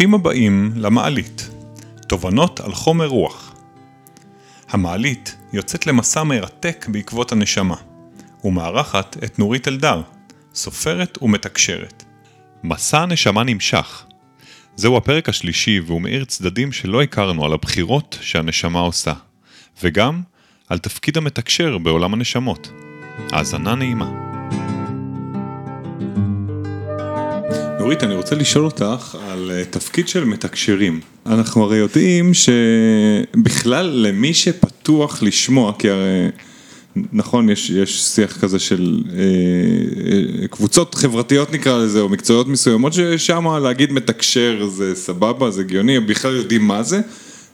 ברוכים הבאים למעלית, תובנות על חומר רוח. המעלית יוצאת למסע מרתק בעקבות הנשמה, ומארחת את נורית אלדר, סופרת ומתקשרת. מסע הנשמה נמשך. זהו הפרק השלישי והוא מאיר צדדים שלא הכרנו על הבחירות שהנשמה עושה, וגם על תפקיד המתקשר בעולם הנשמות. האזנה נעימה. נורית, אני רוצה לשאול אותך על אה, תפקיד של מתקשרים. אנחנו הרי יודעים שבכלל למי שפתוח לשמוע, כי הרי... נכון, יש, יש שיח כזה של אה, אה, קבוצות חברתיות נקרא לזה, או מקצועיות מסוימות, ששם להגיד מתקשר זה סבבה, זה הגיוני, בכלל יודעים מה זה,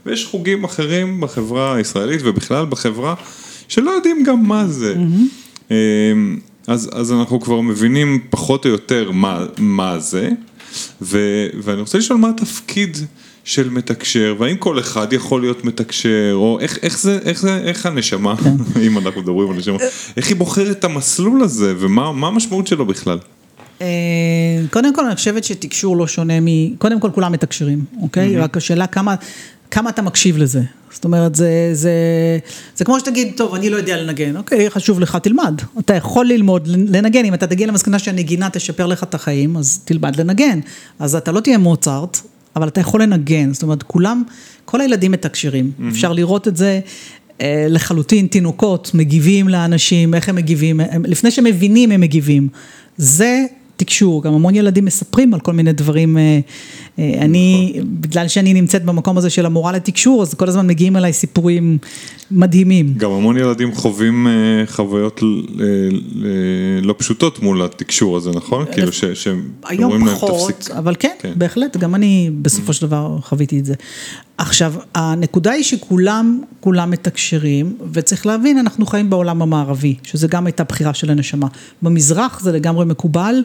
ויש חוגים אחרים בחברה הישראלית ובכלל בחברה, שלא יודעים גם מה זה. Mm-hmm. אה, אז, אז אנחנו כבר מבינים פחות או יותר מה, מה זה, ו, ואני רוצה לשאול מה התפקיד של מתקשר, והאם כל אחד יכול להיות מתקשר, או איך, איך זה, איך זה, איך הנשמה, כן. אם אנחנו מדברים על נשמה, איך היא בוחרת את המסלול הזה, ומה המשמעות שלו בכלל? אה, קודם כל אני חושבת שתקשור לא שונה מ... קודם כל כולם מתקשרים, אוקיי? רק השאלה כמה, כמה אתה מקשיב לזה. זאת אומרת, זה, זה, זה כמו שתגיד, טוב, אני לא יודע לנגן, אוקיי, חשוב לך, תלמד. אתה יכול ללמוד לנגן, אם אתה תגיע למסקנה שהנגינה תשפר לך את החיים, אז תלמד לנגן. אז אתה לא תהיה מוצרט, אבל אתה יכול לנגן. זאת אומרת, כולם, כל הילדים מתקשרים. Mm-hmm. אפשר לראות את זה אה, לחלוטין, תינוקות מגיבים לאנשים, איך הם מגיבים, הם, לפני שהם מבינים הם מגיבים. זה תקשור, גם המון ילדים מספרים על כל מיני דברים, אה, אה, אני. בגלל שאני נמצאת במקום הזה של המורה לתקשור, אז כל הזמן מגיעים אליי סיפורים מדהימים. גם המון ילדים חווים אה, חוויות לא פשוטות מול התקשור הזה, נכון? כאילו שהם אומרים להם תפסיק. אבל כן, כן, בהחלט, גם אני בסופו של דבר חוויתי את זה. עכשיו, הנקודה היא שכולם, כולם מתקשרים, וצריך להבין, אנחנו חיים בעולם המערבי, שזה גם הייתה בחירה של הנשמה. במזרח זה לגמרי מקובל,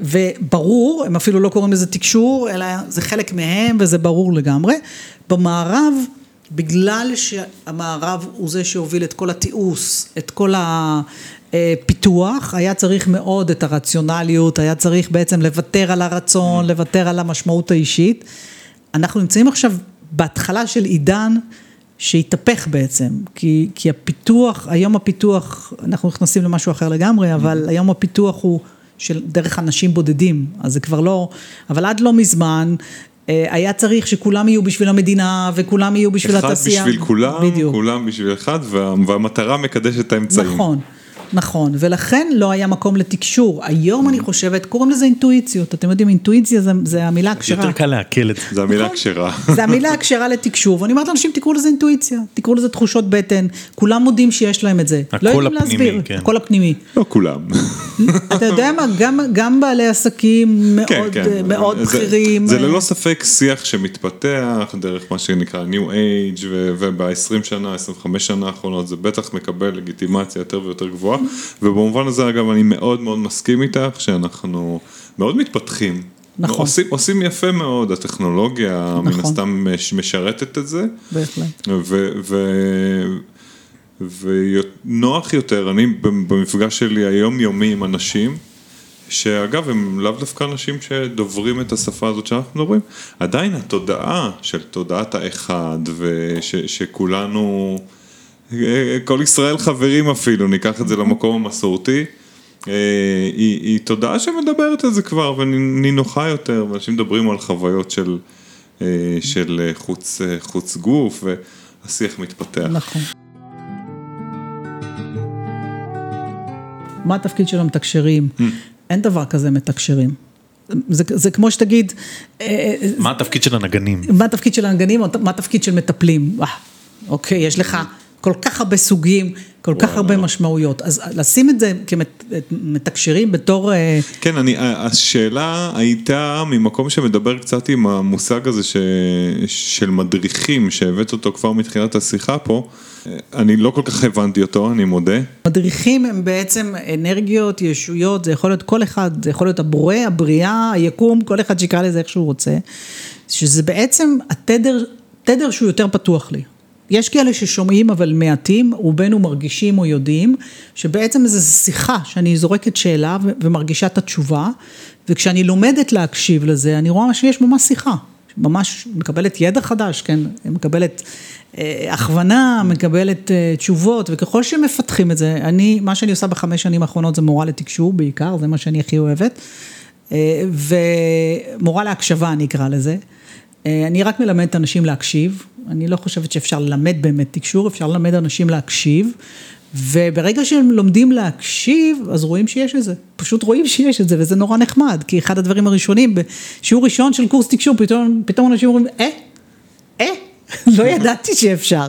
וברור, הם אפילו לא קוראים לזה תקשור, אלא זה חלק מהם, וזה ברור לגמרי. במערב, בגלל שהמערב הוא זה שהוביל את כל התיעוש, את כל הפיתוח, היה צריך מאוד את הרציונליות, היה צריך בעצם לוותר על הרצון, לוותר על המשמעות האישית. אנחנו נמצאים עכשיו בהתחלה של עידן שהתהפך בעצם, כי, כי הפיתוח, היום הפיתוח, אנחנו נכנסים למשהו אחר לגמרי, אבל mm-hmm. היום הפיתוח הוא של דרך אנשים בודדים, אז זה כבר לא, אבל עד לא מזמן אה, היה צריך שכולם יהיו בשביל המדינה וכולם יהיו בשביל התעשייה. אחד בשביל כולם, בדיוק. כולם בשביל אחד והמטרה מקדשת את האמצעים. נכון. נכון, ולכן לא היה מקום לתקשור. היום אני חושבת, קוראים לזה אינטואיציות. אתם יודעים, אינטואיציה זה, זה המילה הכשרה. יותר קל לעכל את זה. זה המילה נכון. הכשרה. זה המילה הכשרה לתקשור, ואני אומרת לאנשים, תקראו לזה אינטואיציה, תקראו לזה תחושות בטן, כולם מודים שיש להם את זה. לא הפנימי, להסביר, כן. הקול הפנימי. לא כולם. אתה יודע מה, גם, גם בעלי עסקים מאוד, כן, כן. מאוד זה, בכירים. זה ללא ספק שיח שמתפתח דרך מה שנקרא New Age, וב-20 שנה, 25 שנה האחרונות, זה בטח מקבל לגיטימציה יותר ויותר גבוהה. ובמובן הזה אגב אני מאוד מאוד מסכים איתך שאנחנו מאוד מתפתחים. נכון. עושים, עושים יפה מאוד, הטכנולוגיה נכון. מן הסתם משרתת את זה. בהחלט. ונוח יותר, אני במפגש שלי היומיומי עם אנשים, שאגב הם לאו דווקא אנשים שדוברים את השפה הזאת שאנחנו מדברים, עדיין התודעה של תודעת האחד ושכולנו... כל ישראל חברים אפילו, ניקח את זה למקום המסורתי. אה, היא, היא תודעה שמדברת על זה כבר ונינוחה יותר, ואנשים מדברים על חוויות של, אה, של חוץ, חוץ גוף והשיח מתפתח. נכון. מה התפקיד של המתקשרים? Mm. אין דבר כזה מתקשרים. זה, זה כמו שתגיד... אה, מה התפקיד של הנגנים? מה התפקיד של הנגנים או מה התפקיד של מטפלים? אוקיי, יש לך כל כך הרבה סוגים, כל כך הרבה משמעויות. אז לשים את זה כמתקשרים בתור... אה, כן, אני, השאלה הייתה ממקום שמדבר קצת עם המושג הזה ש, של מדריכים, שהבאת אותו כבר מתחילת השיחה פה. אני לא כל כך הבנתי אותו, אני מודה. מדריכים הם בעצם אנרגיות, ישויות, זה יכול להיות כל אחד, זה יכול להיות הבורא, הבריאה, היקום, כל אחד שיקרא לזה איך שהוא רוצה. שזה בעצם התדר, תדר שהוא יותר פתוח לי. יש כאלה ששומעים אבל מעטים, רובנו מרגישים או יודעים, שבעצם זו שיחה שאני זורקת שאלה ומרגישה את התשובה, וכשאני לומדת להקשיב לזה, אני רואה שיש ממש שיחה. ממש מקבלת ידע חדש, כן, מקבלת אה, הכוונה, מקבלת אה, תשובות, וככל שמפתחים את זה, אני, מה שאני עושה בחמש שנים האחרונות זה מורה לתקשור בעיקר, זה מה שאני הכי אוהבת, אה, ומורה להקשבה אני אקרא לזה. אני רק מלמדת אנשים להקשיב, אני לא חושבת שאפשר ללמד באמת תקשור, אפשר ללמד אנשים להקשיב, וברגע שהם לומדים להקשיב, אז רואים שיש את זה, פשוט רואים שיש את זה, וזה נורא נחמד, כי אחד הדברים הראשונים, בשיעור ראשון של קורס תקשור, פתאום, פתאום אנשים אומרים, אה, אה, לא ידעתי שאפשר.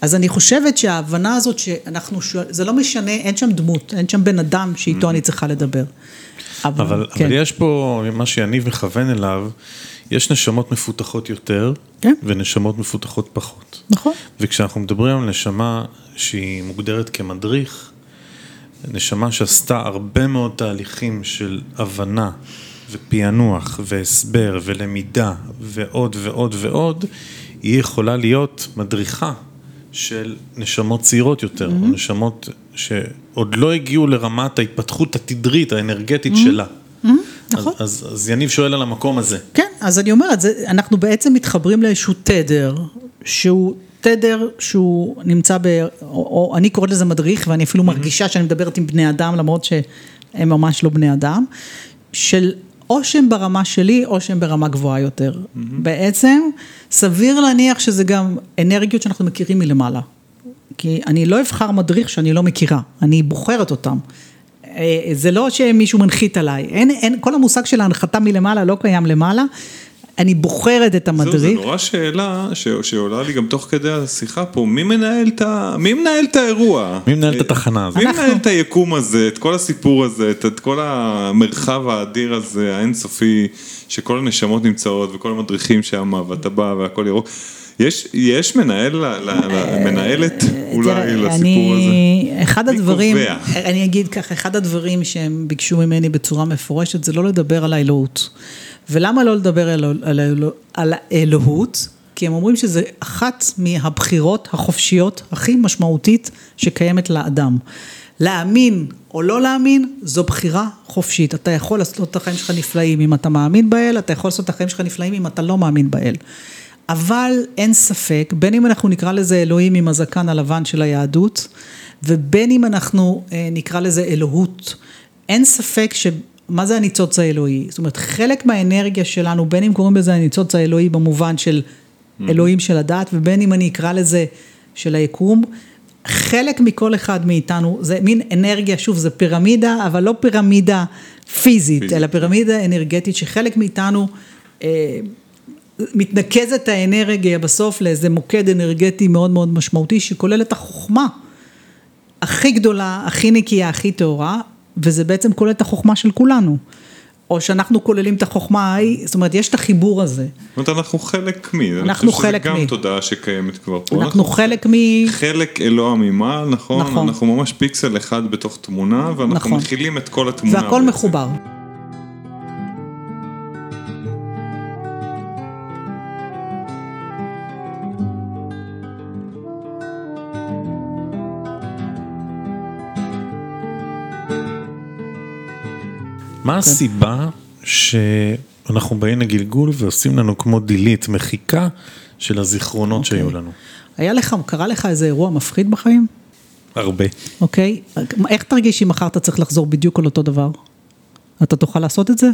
אז אני חושבת שההבנה הזאת שאנחנו, זה לא משנה, אין שם דמות, אין שם בן אדם שאיתו אני צריכה לדבר. אבל, אבל, כן. אבל יש פה, מה שיניב מכוון אליו, יש נשמות מפותחות יותר, כן. ונשמות מפותחות פחות. נכון. וכשאנחנו מדברים על נשמה שהיא מוגדרת כמדריך, נשמה שעשתה הרבה מאוד תהליכים של הבנה ופענוח והסבר ולמידה ועוד ועוד ועוד, היא יכולה להיות מדריכה של נשמות צעירות יותר, mm-hmm. או נשמות שעוד לא הגיעו לרמת ההתפתחות התדרית, האנרגטית mm-hmm. שלה. Mm-hmm. נכון. אז, אז, אז יניב שואל על המקום הזה. כן, אז אני אומרת, זה, אנחנו בעצם מתחברים לאיזשהו תדר, שהוא תדר שהוא נמצא ב... או, או אני קוראת לזה מדריך, ואני אפילו mm-hmm. מרגישה שאני מדברת עם בני אדם, למרות שהם ממש לא בני אדם, של או שהם ברמה שלי, או שהם ברמה גבוהה יותר. Mm-hmm. בעצם, סביר להניח שזה גם אנרגיות שאנחנו מכירים מלמעלה. כי אני לא אבחר מדריך שאני לא מכירה, אני בוחרת אותם. אה, זה לא שמישהו מנחית עליי, אין, אין, כל המושג של ההנחתה מלמעלה לא קיים למעלה, אני בוחרת את המדריך. זו נורא שאלה ש... שעולה לי גם תוך כדי השיחה פה, מי מנהל את, ה... מי מנהל את האירוע? מי מנהל את התחנה הזאת? מי אנחנו... מנהל את היקום הזה, את כל הסיפור הזה, את, את כל המרחב האדיר הזה, האינסופי, שכל הנשמות נמצאות וכל המדריכים שם, ואתה בא והכל ירוק. יש, יש מנהל, מנהלת אולי לסיפור הזה? אחד הדברים, אני אגיד ככה, אחד הדברים שהם ביקשו ממני בצורה מפורשת זה לא לדבר על האלוהות. ולמה לא לדבר על, על, על האלוהות? כי הם אומרים שזה אחת מהבחירות החופשיות הכי משמעותית שקיימת לאדם. להאמין או לא להאמין, זו בחירה חופשית. אתה יכול לעשות את החיים שלך נפלאים אם אתה מאמין באל, אתה יכול לעשות את החיים שלך נפלאים אם אתה לא מאמין באל. אבל אין ספק, בין אם אנחנו נקרא לזה אלוהים עם הזקן הלבן של היהדות, ובין אם אנחנו אה, נקרא לזה אלוהות, אין ספק ש... מה זה הניצוץ האלוהי? זאת אומרת, חלק מהאנרגיה שלנו, בין אם קוראים לזה הניצוץ האלוהי במובן של mm-hmm. אלוהים של הדת, ובין אם אני אקרא לזה של היקום, חלק מכל אחד מאיתנו, זה מין אנרגיה, שוב, זה פירמידה, אבל לא פירמידה פיזית, פיזית. אלא פירמידה אנרגטית, שחלק מאיתנו, אה, מתנקזת האנרגיה בסוף לאיזה מוקד אנרגטי מאוד מאוד משמעותי, שכולל את החוכמה הכי גדולה, הכי נקייה, הכי טהורה, וזה בעצם כולל את החוכמה של כולנו. או שאנחנו כוללים את החוכמה ההיא, זאת אומרת, יש את החיבור הזה. זאת אומרת, אנחנו חלק מי, אנחנו חלק מי. זה גם תודעה שקיימת כבר פה. אנחנו, אנחנו חלק מ... חלק אלוה ממעל, נכון? נכון. אנחנו ממש פיקסל אחד בתוך תמונה, ואנחנו נכון. מכילים את כל התמונה. והכל בעצם. מחובר. מה כן. הסיבה שאנחנו באים לגלגול ועושים לנו כמו דילית, מחיקה של הזיכרונות אוקיי. שהיו לנו? היה לך, קרה לך איזה אירוע מפחיד בחיים? הרבה. אוקיי, איך תרגיש אם מחר אתה צריך לחזור בדיוק על אותו דבר? אתה תוכל לעשות את זה?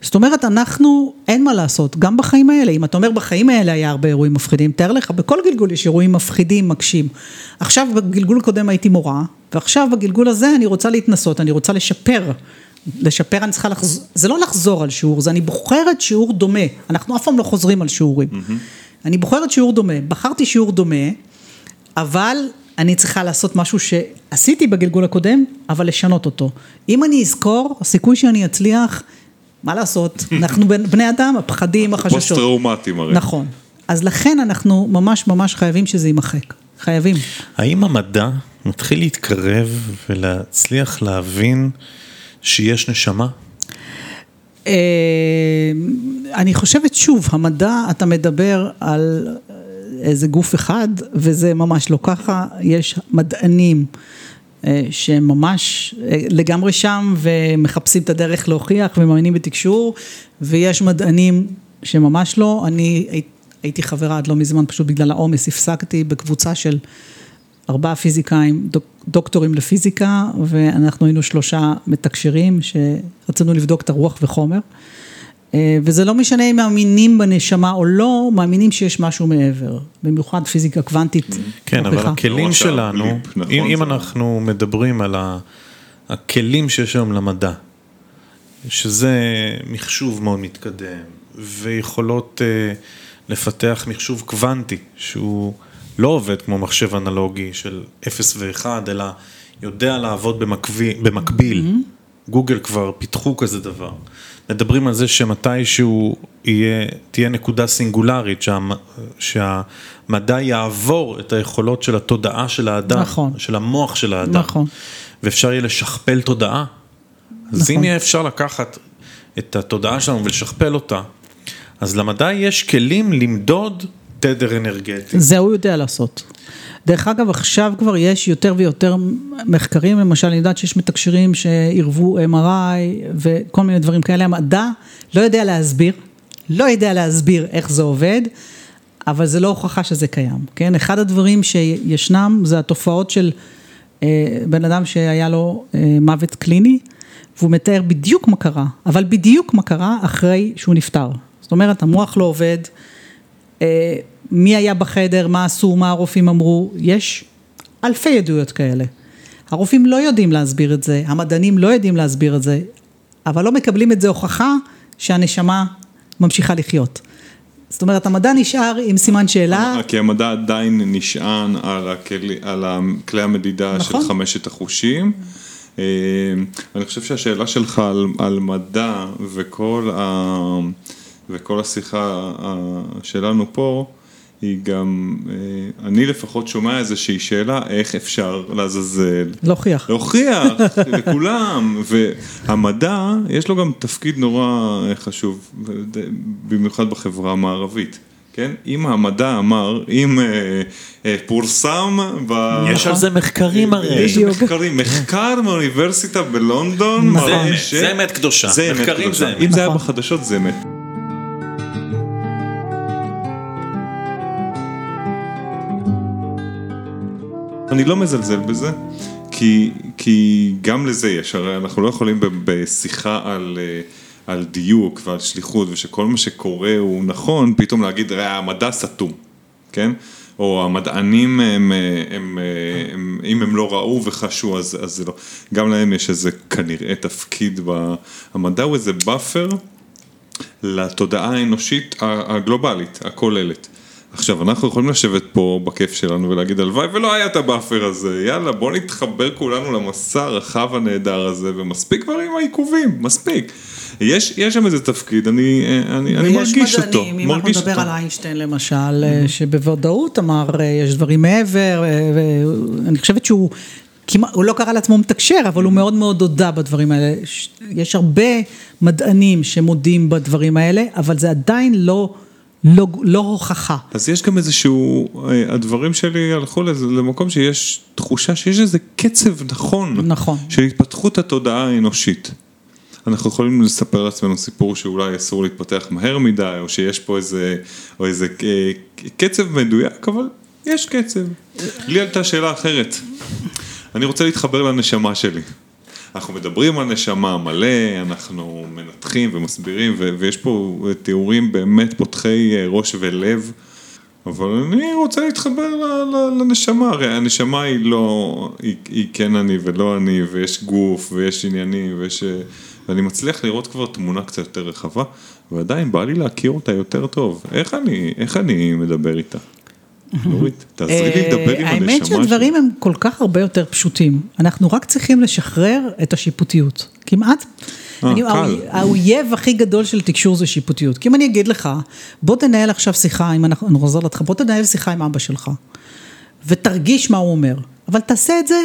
זאת אומרת, אנחנו, אין מה לעשות, גם בחיים האלה, אם אתה אומר בחיים האלה היה הרבה אירועים מפחידים, תאר לך, בכל גלגול יש אירועים מפחידים, מקשים. עכשיו בגלגול הקודם הייתי מורה, ועכשיו בגלגול הזה אני רוצה להתנסות, אני רוצה לשפר לשפר אני צריכה לחזור, זה לא לחזור על שיעור, זה אני בוחרת שיעור דומה, אנחנו אף פעם לא חוזרים על שיעורים. Mm-hmm. אני בוחרת שיעור דומה, בחרתי שיעור דומה, אבל אני צריכה לעשות משהו שעשיתי בגלגול הקודם, אבל לשנות אותו. אם אני אזכור, הסיכוי שאני אצליח, מה לעשות, אנחנו בני אדם, הפחדים, החששות. פוסט טראומטיים הרי. נכון. אז לכן אנחנו ממש ממש חייבים שזה יימחק. חייבים. האם המדע מתחיל להתקרב ולהצליח להבין שיש נשמה? אה, אני חושבת שוב, המדע, אתה מדבר על איזה גוף אחד, וזה ממש לא ככה, יש מדענים אה, שהם ממש אה, לגמרי שם ומחפשים את הדרך להוכיח ומאמינים בתקשור, ויש מדענים שממש לא, אני הייתי חברה עד לא מזמן, פשוט בגלל העומס, הפסקתי בקבוצה של ארבעה פיזיקאים, דוק, דוקטורים לפיזיקה, ואנחנו היינו שלושה מתקשרים שרצינו לבדוק את הרוח וחומר. אה, וזה לא משנה אם מאמינים בנשמה או לא, מאמינים שיש משהו מעבר, במיוחד פיזיקה קוונטית. כן, אבל הכלים שלנו, נכון, אם, אם אנחנו מדברים על הכלים שיש היום למדע, שזה מחשוב מאוד מתקדם, ויכולות uh, לפתח מחשוב קוונטי, שהוא לא עובד כמו מחשב אנלוגי של 0 ו-1, אלא יודע לעבוד במקביל, במקביל. Mm-hmm. גוגל כבר פיתחו כזה דבר. מדברים על זה שמתישהו יהיה, תהיה נקודה סינגולרית, שה, שהמדע יעבור את היכולות של התודעה של האדם, נכון. של המוח של האדם, נכון. ואפשר יהיה לשכפל תודעה. נכון. אז אם יהיה אפשר לקחת את התודעה שלנו ולשכפל אותה, אז למדע יש כלים למדוד תדר אנרגטי. זה הוא יודע לעשות. דרך אגב, עכשיו כבר יש יותר ויותר מחקרים, למשל, אני יודעת שיש מתקשרים שעירבו MRI וכל מיני דברים כאלה, המדע לא יודע להסביר, לא יודע להסביר איך זה עובד, אבל זה לא הוכחה שזה קיים, כן? אחד הדברים שישנם זה התופעות של אה, בן אדם שהיה לו אה, מוות קליני, והוא מתאר בדיוק מה קרה, אבל בדיוק מה קרה אחרי שהוא נפטר. זאת אומרת, המוח לא עובד, אה, מי היה בחדר, מה עשו, מה הרופאים אמרו, יש אלפי עדויות כאלה. הרופאים לא יודעים להסביר את זה, המדענים לא יודעים להסביר את זה, אבל לא מקבלים את זה הוכחה שהנשמה ממשיכה לחיות. זאת אומרת, המדע נשאר עם סימן שאלה. כי המדע עדיין נשען על, הכלי, על כלי המדידה נכון. של חמשת החושים. אה, אני חושב שהשאלה שלך על, על מדע וכל, ה, וכל השיחה שלנו פה, היא גם, אה, אני לפחות שומע איזושהי שאלה, איך אפשר לעזאזל. להוכיח. להוכיח, לכולם. והמדע, יש לו גם תפקיד נורא אה, חשוב, במיוחד בחברה המערבית. כן? אם המדע אמר, אם אה, אה, פורסם ב... יש על זה מחקרים הרי. יש מחקרים, מחקר מאוניברסיטה בלונדון מראה ש... זה אמת קדושה. זה אמת קדושה. אם זה היה נכון. בחדשות זה אמת. אני לא מזלזל בזה, כי, כי גם לזה יש, הרי אנחנו לא יכולים בשיחה על, אה, על דיוק ועל שליחות ושכל מה שקורה הוא נכון, פתאום להגיד, ראה, המדע סתום, כן? או המדענים, הם, הם, הם, הם, אם הם לא ראו וחשו, אז זה לא. גם להם יש איזה כנראה תפקיד, ב, המדע הוא איזה buffer לתודעה האנושית הגלובלית, הכוללת. עכשיו, אנחנו יכולים לשבת פה בכיף שלנו ולהגיד הלוואי ולא היה את ה buffer הזה, יאללה בוא נתחבר כולנו למסע הרחב הנהדר הזה ומספיק כבר עם העיכובים, מספיק. יש, יש שם איזה תפקיד, אני, אני, אני מרגיש מדענים, אותו, מרגיש אותו. אם אנחנו נדבר על איינשטיין למשל, mm-hmm. שבוודאות אמר אה, יש דברים מעבר, ואני חושבת שהוא כמעט, הוא לא קרא לעצמו מתקשר, אבל הוא מאוד מאוד הודה בדברים האלה. יש הרבה מדענים שמודים בדברים האלה, אבל זה עדיין לא... לא, לא הוכחה. אז יש גם איזשהו, אה, הדברים שלי הלכו למקום שיש תחושה שיש איזה קצב נכון, נכון, של התפתחות התודעה האנושית. אנחנו יכולים לספר לעצמנו סיפור שאולי אסור להתפתח מהר מדי, או שיש פה איזה, או איזה אה, קצב מדויק, אבל יש קצב. לי עלתה שאלה אחרת. אני רוצה להתחבר לנשמה שלי. אנחנו מדברים על נשמה מלא, אנחנו מנתחים ומסבירים, ויש פה תיאורים באמת פותחי אה, ראש ולב, אבל אני רוצה להתחבר לנשמה, הרי הנשמה היא לא, היא, היא כן אני ולא אני, ויש גוף, ויש עניינים, ויש... אה, ואני מצליח לראות כבר תמונה קצת יותר רחבה, ועדיין בא לי להכיר אותה יותר טוב. איך אני, איך אני מדבר איתה? נורית, תעזרי לי לדבר עם הנשמה שלי. האמת שהדברים הם כל כך הרבה יותר פשוטים. אנחנו רק צריכים לשחרר את השיפוטיות. כמעט. אה. האויב הכי גדול של תקשור זה שיפוטיות. כי אם אני אגיד לך, בוא תנהל עכשיו שיחה, אם אנחנו נחזור לך, בוא תנהל שיחה עם אבא שלך. ותרגיש מה הוא אומר. אבל תעשה את זה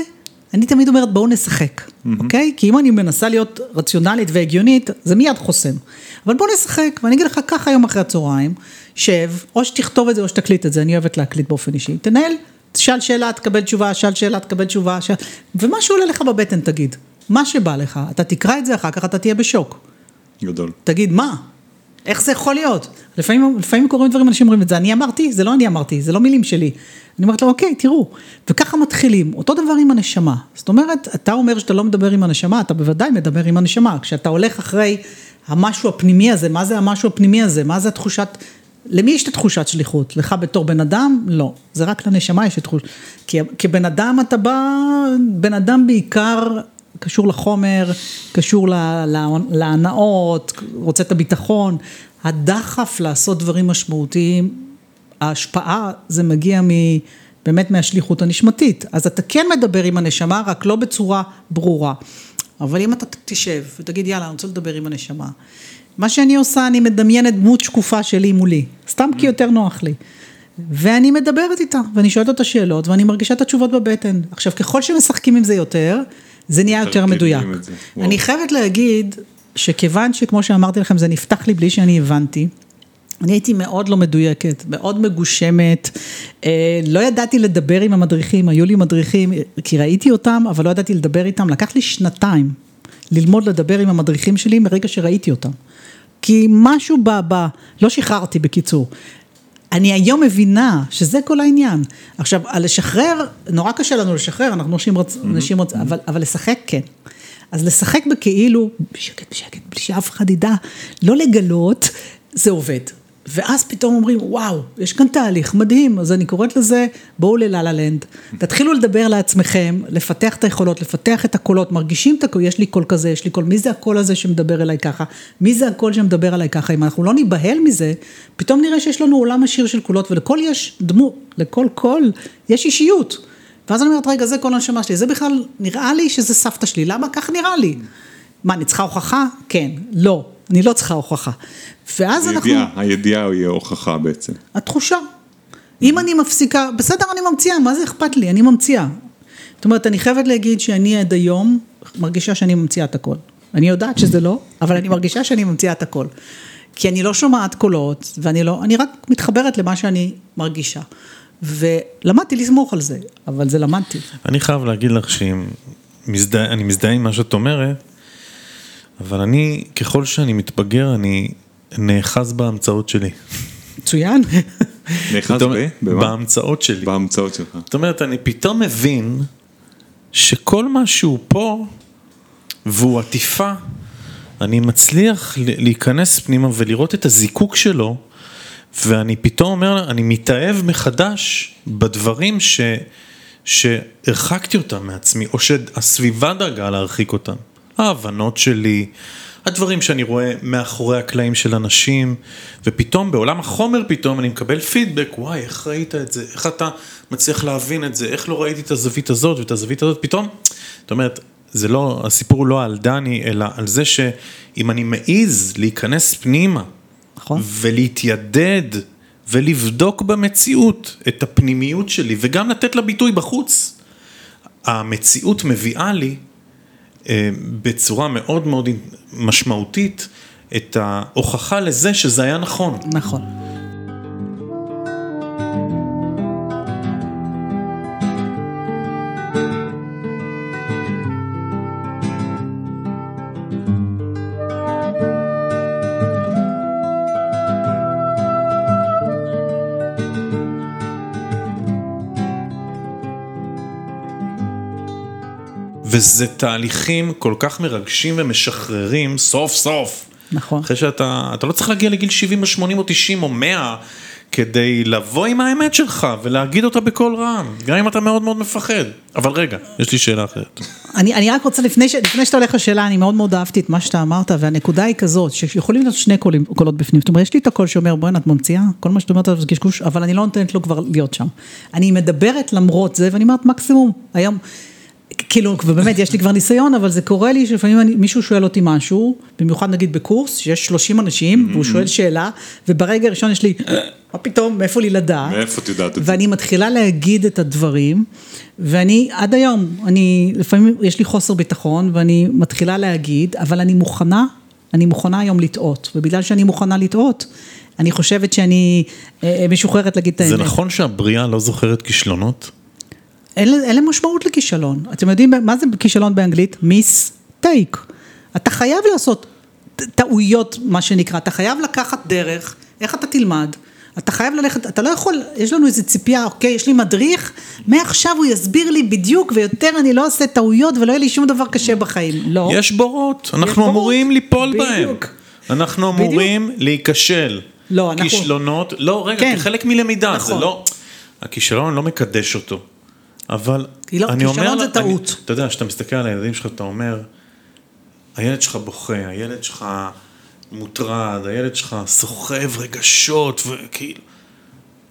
אני תמיד אומרת בואו נשחק, אוקיי? כי אם אני מנסה להיות רציונלית והגיונית, זה מיד חוסם. אבל בואו נשחק, ואני אגיד לך ככה היום אחרי הצהריים, שב, או שתכתוב את זה או שתקליט את זה, אני אוהבת להקליט באופן אישי, תנהל, תשאל שאלה, תקבל תשובה, שאל שאלה, תקבל תשובה, שאל... ומה שעולה לך בבטן תגיד, מה שבא לך, אתה תקרא את זה אחר כך, אתה תהיה בשוק. גדול. תגיד, מה? איך זה יכול להיות? לפעמים, לפעמים קורים דברים, אנשים אומרים את זה, אני אמרתי, זה לא אני אמרתי, זה לא מילים שלי. אני אומרת לו, אוקיי, תראו, וככה מתחילים, אותו דבר עם הנשמה. זאת אומרת, אתה אומר שאתה לא מדבר עם הנשמה, אתה בוודאי מדבר עם הנשמה. כשאתה הולך אחרי המשהו הפנימי הזה, מה זה המשהו הפנימי הזה, מה זה התחושת, למי יש את התחושת שליחות? לך בתור בן אדם? לא. זה רק לנשמה יש את תחושת, כי כבן אדם אתה בא, בן אדם בעיקר קשור לחומר, קשור להנאות, רוצה את הביטחון. הדחף לעשות דברים משמעותיים, ההשפעה זה מגיע מ... באמת מהשליחות הנשמתית. אז אתה כן מדבר עם הנשמה, רק לא בצורה ברורה. אבל אם אתה תשב ותגיד, יאללה, אני רוצה לדבר עם הנשמה. מה שאני עושה, אני מדמיינת דמות שקופה שלי מולי, סתם כי יותר נוח לי. ואני מדברת איתה, ואני שואלת אותה שאלות, ואני מרגישה את התשובות בבטן. עכשיו, ככל שמשחקים עם זה יותר, זה נהיה יותר מדויק. אני חייבת להגיד, שכיוון שכמו שאמרתי לכם, זה נפתח לי בלי שאני הבנתי, אני הייתי מאוד לא מדויקת, מאוד מגושמת, אה, לא ידעתי לדבר עם המדריכים, היו לי מדריכים, כי ראיתי אותם, אבל לא ידעתי לדבר איתם, לקח לי שנתיים ללמוד לדבר עם המדריכים שלי מרגע שראיתי אותם. כי משהו ב... ב לא שחררתי בקיצור. אני היום מבינה שזה כל העניין. עכשיו, על לשחרר, נורא קשה לנו לשחרר, אנחנו אנשים רוצים, mm-hmm. רוצ... אבל, אבל לשחק כן. אז לשחק בכאילו, בשקט, בשקט, בלי שאף אחד ידע, לא לגלות, זה עובד. ואז פתאום אומרים, וואו, יש כאן תהליך מדהים, אז אני קוראת לזה, בואו ל La La Land, תתחילו לדבר לעצמכם, לפתח את היכולות, לפתח את הקולות, מרגישים את הקול, יש לי קול כזה, יש לי קול, מי זה הקול הזה שמדבר אליי ככה, מי זה הקול שמדבר אליי ככה, אם אנחנו לא ניבהל מזה, פתאום נראה שיש לנו עולם עשיר של קולות, ולכל יש דמות, לכל קול יש אישיות. ואז אני אומרת, רגע, זה כל הנשמה שלי, זה בכלל, נראה לי שזה סבתא שלי, למה כך נראה לי? מה, אני צריכה הוכחה? כן, לא. אני לא צריכה הוכחה. ואז הידיעה, אנחנו... הידיעה היא הוכחה בעצם. התחושה. אם אני מפסיקה, בסדר, אני ממציאה, מה זה אכפת לי? אני ממציאה. זאת אומרת, אני חייבת להגיד שאני עד היום מרגישה שאני ממציאה את הכל. אני יודעת שזה לא, אבל אני מרגישה שאני ממציאה את הכל. כי אני לא שומעת קולות, ואני לא, אני רק מתחברת למה שאני מרגישה. ולמדתי לסמוך על זה, אבל זה למדתי. אני חייב להגיד לך שאני מזדהה עם מה שאת אומרת, אבל אני, ככל שאני מתבגר, אני נאחז בהמצאות שלי. מצוין. נאחז ב? בהמצאות שלי. בהמצאות שלך. זאת אומרת, אני פתאום מבין שכל מה שהוא פה, והוא עטיפה, אני מצליח להיכנס פנימה ולראות את הזיקוק שלו, ואני פתאום אומר, אני מתאהב מחדש בדברים ש... שהרחקתי אותם מעצמי, או שהסביבה דאגה להרחיק אותם. ההבנות שלי, הדברים שאני רואה מאחורי הקלעים של אנשים, ופתאום בעולם החומר פתאום אני מקבל פידבק, וואי, איך ראית את זה, איך אתה מצליח להבין את זה, איך לא ראיתי את הזווית הזאת ואת הזווית הזאת, פתאום, זאת אומרת, זה לא, הסיפור הוא לא על דני, אלא על זה שאם אני מעז להיכנס פנימה, נכון. ולהתיידד ולבדוק במציאות את הפנימיות שלי, וגם לתת לה ביטוי בחוץ, המציאות מביאה לי בצורה מאוד מאוד משמעותית את ההוכחה לזה שזה היה נכון. נכון. וזה תהליכים כל כך מרגשים ומשחררים סוף סוף. נכון. אחרי שאתה, אתה לא צריך להגיע לגיל 70 או 80 או 90 או 100 כדי לבוא עם האמת שלך ולהגיד אותה בקול רם, גם אם אתה מאוד מאוד מפחד. אבל רגע, יש לי שאלה אחרת. אני, אני רק רוצה, לפני, ש, לפני שאתה הולך לשאלה, אני מאוד מאוד אהבתי את מה שאתה אמרת, והנקודה היא כזאת, שיכולים להיות שני קולים, קולות בפנים. זאת אומרת, יש לי את הקול שאומר, בוא'נה, את ממציאה, כל מה שאת אומרת זה קשקוש, אבל אני לא נותנת לו כבר להיות שם. אני מדברת למרות זה, ואני אומרת, מקסימום, היום... כאילו, ובאמת, יש לי כבר ניסיון, אבל זה קורה לי שלפעמים אני, מישהו שואל אותי משהו, במיוחד נגיד בקורס, שיש 30 אנשים, והוא שואל שאלה, וברגע הראשון יש לי, מה פתאום, מאיפה לי לדעת? מאיפה את יודעת את זה? ואני מתחילה להגיד את הדברים, ואני, עד היום, אני, לפעמים יש לי חוסר ביטחון, ואני מתחילה להגיד, אבל אני מוכנה, אני מוכנה היום לטעות, ובגלל שאני מוכנה לטעות, אני חושבת שאני אה, אה, משוחררת להגיד את האמת. זה נכון שהבריאה לא זוכרת כישלונות? אין להם משמעות לכישלון. אתם יודעים מה זה כישלון באנגלית? מיס טייק. אתה חייב לעשות טעויות, מה שנקרא, אתה חייב לקחת דרך, איך אתה תלמד? אתה חייב ללכת, אתה לא יכול, יש לנו איזה ציפייה, אוקיי, יש לי מדריך, מעכשיו הוא יסביר לי בדיוק ויותר אני לא עושה טעויות ולא יהיה לי שום דבר קשה בחיים, לא. יש בורות, אנחנו יש אמורים בורות. ליפול בדיוק. בהם. אנחנו אמורים בדיוק. להיכשל. לא, אנחנו... כישלונות, לא, רגע, כן. כחלק מלמידה, נכון. זה לא, הכישלון לא מקדש אותו, אבל לא, אני אומר... כישלון זה טעות. אני, אתה יודע, כשאתה מסתכל על הילדים שלך, אתה אומר, הילד שלך בוכה, הילד שלך... מוטרד, הילד שלך סוחב רגשות, וכאילו,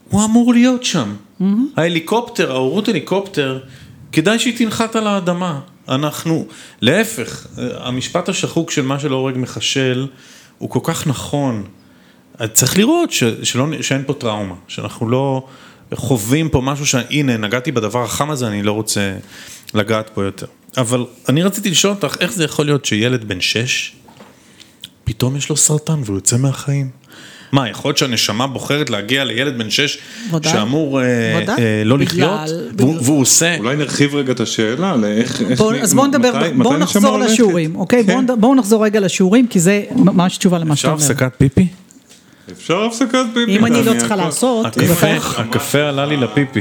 הוא אמור להיות שם. Mm-hmm. ההליקופטר, ההורות הליקופטר, כדאי שהיא תנחת על האדמה. אנחנו, להפך, המשפט השחוק של מה שלא הורג מחשל, הוא כל כך נכון. צריך לראות ש, שלא, שאין פה טראומה, שאנחנו לא חווים פה משהו שהנה, נגעתי בדבר החם הזה, אני לא רוצה לגעת פה יותר. אבל אני רציתי לשאול אותך, איך זה יכול להיות שילד בן שש, פתאום יש לו סרטן והוא יוצא מהחיים. מה, יכול להיות שהנשמה בוחרת להגיע לילד בן שש ודאי, שאמור אה, ודאי, אה, לא בגלל, לחיות, בגלל... והוא, והוא עושה... אולי נרחיב רגע את השאלה לאיך... בוא, איך, אז בואו נדבר, בואו נחזור לשיעורים, אוקיי? כן. בואו בוא נחזור רגע לשיעורים, כי זה ממש תשובה למה שאתה אומר. אפשר הפסקת פיפי? אפשר הפסקת פיפי. אם אני לא צריכה לעשות... הקפה עלה לי לפיפי.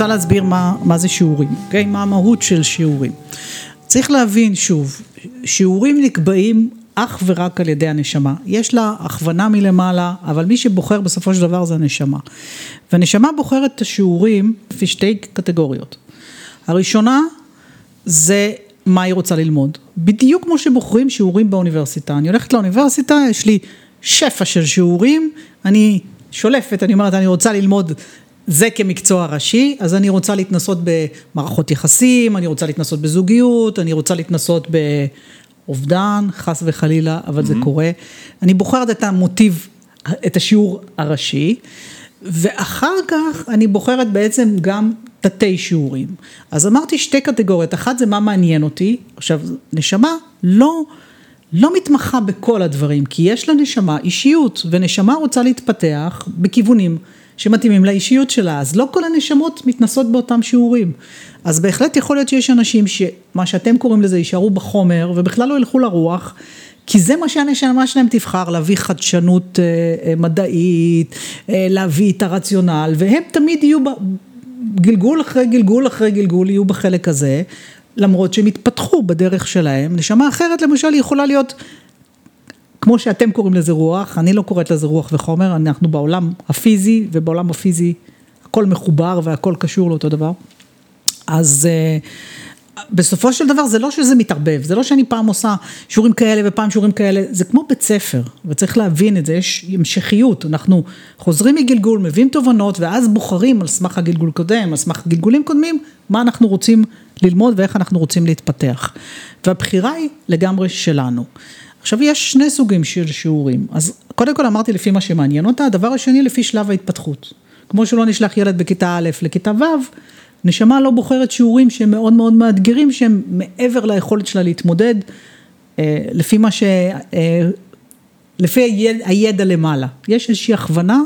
רוצה להסביר מה, מה זה שיעורים, אוקיי? מה המהות של שיעורים. צריך להבין שוב, שיעורים נקבעים אך ורק על ידי הנשמה. יש לה הכוונה מלמעלה, אבל מי שבוחר בסופו של דבר זה הנשמה. והנשמה בוחרת את השיעורים לפי שתי קטגוריות. הראשונה זה מה היא רוצה ללמוד. בדיוק כמו שבוחרים שיעורים באוניברסיטה. אני הולכת לאוניברסיטה, יש לי שפע של שיעורים, אני שולפת, אני אומרת, אני רוצה ללמוד זה כמקצוע ראשי, אז אני רוצה להתנסות במערכות יחסים, אני רוצה להתנסות בזוגיות, אני רוצה להתנסות באובדן, חס וחלילה, אבל mm-hmm. זה קורה. אני בוחרת את המוטיב, את השיעור הראשי, ואחר כך אני בוחרת בעצם גם תתי שיעורים. אז אמרתי שתי קטגוריות, אחת זה מה מעניין אותי, עכשיו נשמה לא, לא מתמחה בכל הדברים, כי יש לה נשמה אישיות, ונשמה רוצה להתפתח בכיוונים. שמתאימים לאישיות שלה, אז לא כל הנשמות מתנסות באותם שיעורים. אז בהחלט יכול להיות שיש אנשים שמה שאתם קוראים לזה יישארו בחומר ובכלל לא ילכו לרוח, כי זה מה שהנשמה שלהם תבחר, להביא חדשנות אה, אה, מדעית, אה, להביא את הרציונל, והם תמיד יהיו גלגול אחרי גלגול אחרי גלגול, יהיו בחלק הזה. למרות שהם התפתחו בדרך שלהם, נשמה אחרת למשל יכולה להיות כמו שאתם קוראים לזה רוח, אני לא קוראת לזה רוח וחומר, אנחנו בעולם הפיזי, ובעולם הפיזי הכל מחובר והכל קשור לאותו דבר. אז uh, בסופו של דבר זה לא שזה מתערבב, זה לא שאני פעם עושה שיעורים כאלה ופעם שיעורים כאלה, זה כמו בית ספר, וצריך להבין את זה, יש המשכיות, אנחנו חוזרים מגלגול, מביאים תובנות, ואז בוחרים על סמך הגלגול קודם, על סמך גלגולים קודמים, מה אנחנו רוצים ללמוד ואיך אנחנו רוצים להתפתח. והבחירה היא לגמרי שלנו. עכשיו יש שני סוגים של שיעורים, אז קודם כל אמרתי לפי מה שמעניין אותה, הדבר השני לפי שלב ההתפתחות. כמו שלא נשלח ילד בכיתה א' לכיתה ו', נשמה לא בוחרת שיעורים שהם מאוד מאוד מאתגרים, שהם מעבר ליכולת שלה להתמודד, אה, לפי מה ש... אה, לפי הידע, הידע למעלה. יש איזושהי הכוונה,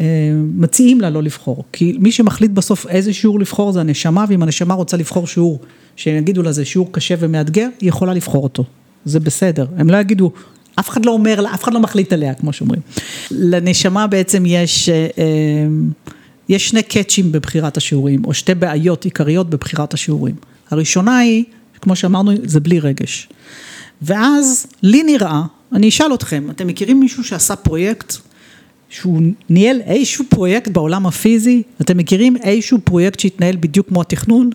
אה, מציעים לה לא לבחור, כי מי שמחליט בסוף איזה שיעור לבחור זה הנשמה, ואם הנשמה רוצה לבחור שיעור, שיגידו לה זה שיעור קשה ומאתגר, היא יכולה לבחור אותו. זה בסדר, הם לא יגידו, אף אחד לא אומר אף אחד לא מחליט עליה, כמו שאומרים. לנשמה בעצם יש, אה, אה, יש שני קאצ'ים בבחירת השיעורים, או שתי בעיות עיקריות בבחירת השיעורים. הראשונה היא, כמו שאמרנו, זה בלי רגש. ואז לי נראה, אני אשאל אתכם, אתם מכירים מישהו שעשה פרויקט שהוא ניהל איזשהו פרויקט בעולם הפיזי, אתם מכירים איזשהו פרויקט שהתנהל בדיוק כמו התכנון?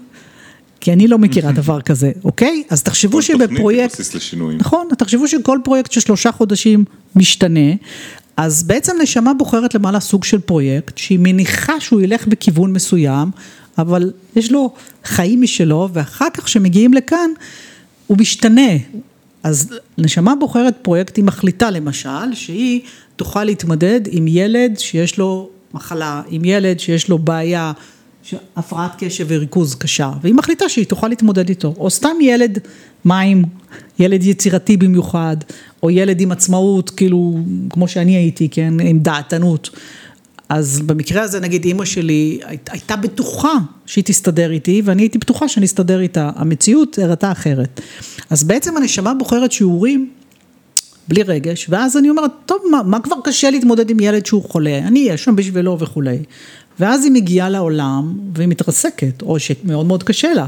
כי אני לא מכירה דבר כזה, אוקיי? אז תחשבו שבפרויקט, נכון, תחשבו שכל פרויקט של שלושה חודשים משתנה, אז בעצם נשמה בוחרת למעלה סוג של פרויקט, שהיא מניחה שהוא ילך בכיוון מסוים, אבל יש לו חיים משלו, ואחר כך כשמגיעים לכאן, הוא משתנה. אז נשמה בוחרת פרויקט, היא מחליטה למשל, שהיא תוכל להתמודד עם ילד שיש לו מחלה, עם ילד שיש לו בעיה הפרעת קשב וריכוז קשה, והיא מחליטה שהיא תוכל להתמודד איתו, או סתם ילד מים, ילד יצירתי במיוחד, או ילד עם עצמאות, כאילו, כמו שאני הייתי, כן, עם דעתנות. אז במקרה הזה נגיד אימא שלי הייתה בטוחה שהיא תסתדר איתי ואני הייתי בטוחה שאני אסתדר איתה, המציאות הראתה אחרת. אז בעצם הנשמה בוחרת שיעורים בלי רגש ואז אני אומרת טוב מה, מה כבר קשה להתמודד עם ילד שהוא חולה, אני אהיה שם בשבילו וכולי. ואז היא מגיעה לעולם והיא מתרסקת או שמאוד מאוד קשה לה.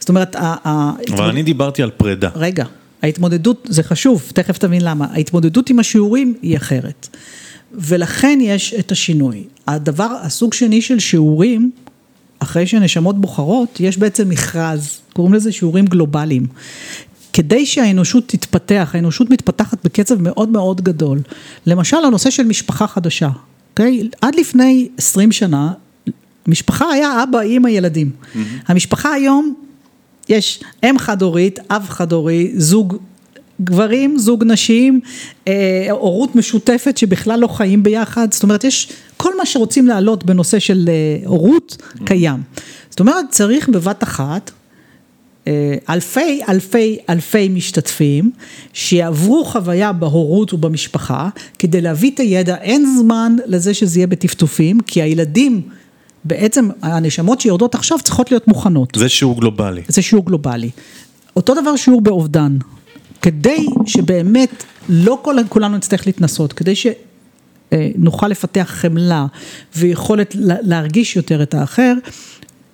זאת אומרת, אבל אני דיברתי על פרידה. רגע, ההתמודדות, זה חשוב, תכף תבין למה, ההתמודדות עם השיעורים היא אחרת. ולכן יש את השינוי. הדבר, הסוג שני של שיעורים, אחרי שנשמות בוחרות, יש בעצם מכרז, קוראים לזה שיעורים גלובליים. כדי שהאנושות תתפתח, האנושות מתפתחת בקצב מאוד מאוד גדול. למשל הנושא של משפחה חדשה, אוקיי? עד לפני 20 שנה, משפחה היה אבא, אימא, ילדים. Mm-hmm. המשפחה היום, יש אם חד הורית, אב חד הורי, זוג גברים, זוג נשים, אה, הורות משותפת שבכלל לא חיים ביחד, זאת אומרת יש כל מה שרוצים להעלות בנושא של אה, הורות קיים. זאת אומרת צריך בבת אחת אה, אלפי אלפי אלפי משתתפים שיעברו חוויה בהורות ובמשפחה כדי להביא את הידע, אין זמן לזה שזה יהיה בטפטופים כי הילדים בעצם הנשמות שיורדות עכשיו צריכות להיות מוכנות. זה שיעור גלובלי. זה שיעור גלובלי. אותו דבר שיעור באובדן. כדי שבאמת לא כל, כולנו נצטרך להתנסות, כדי שנוכל לפתח חמלה ויכולת להרגיש יותר את האחר,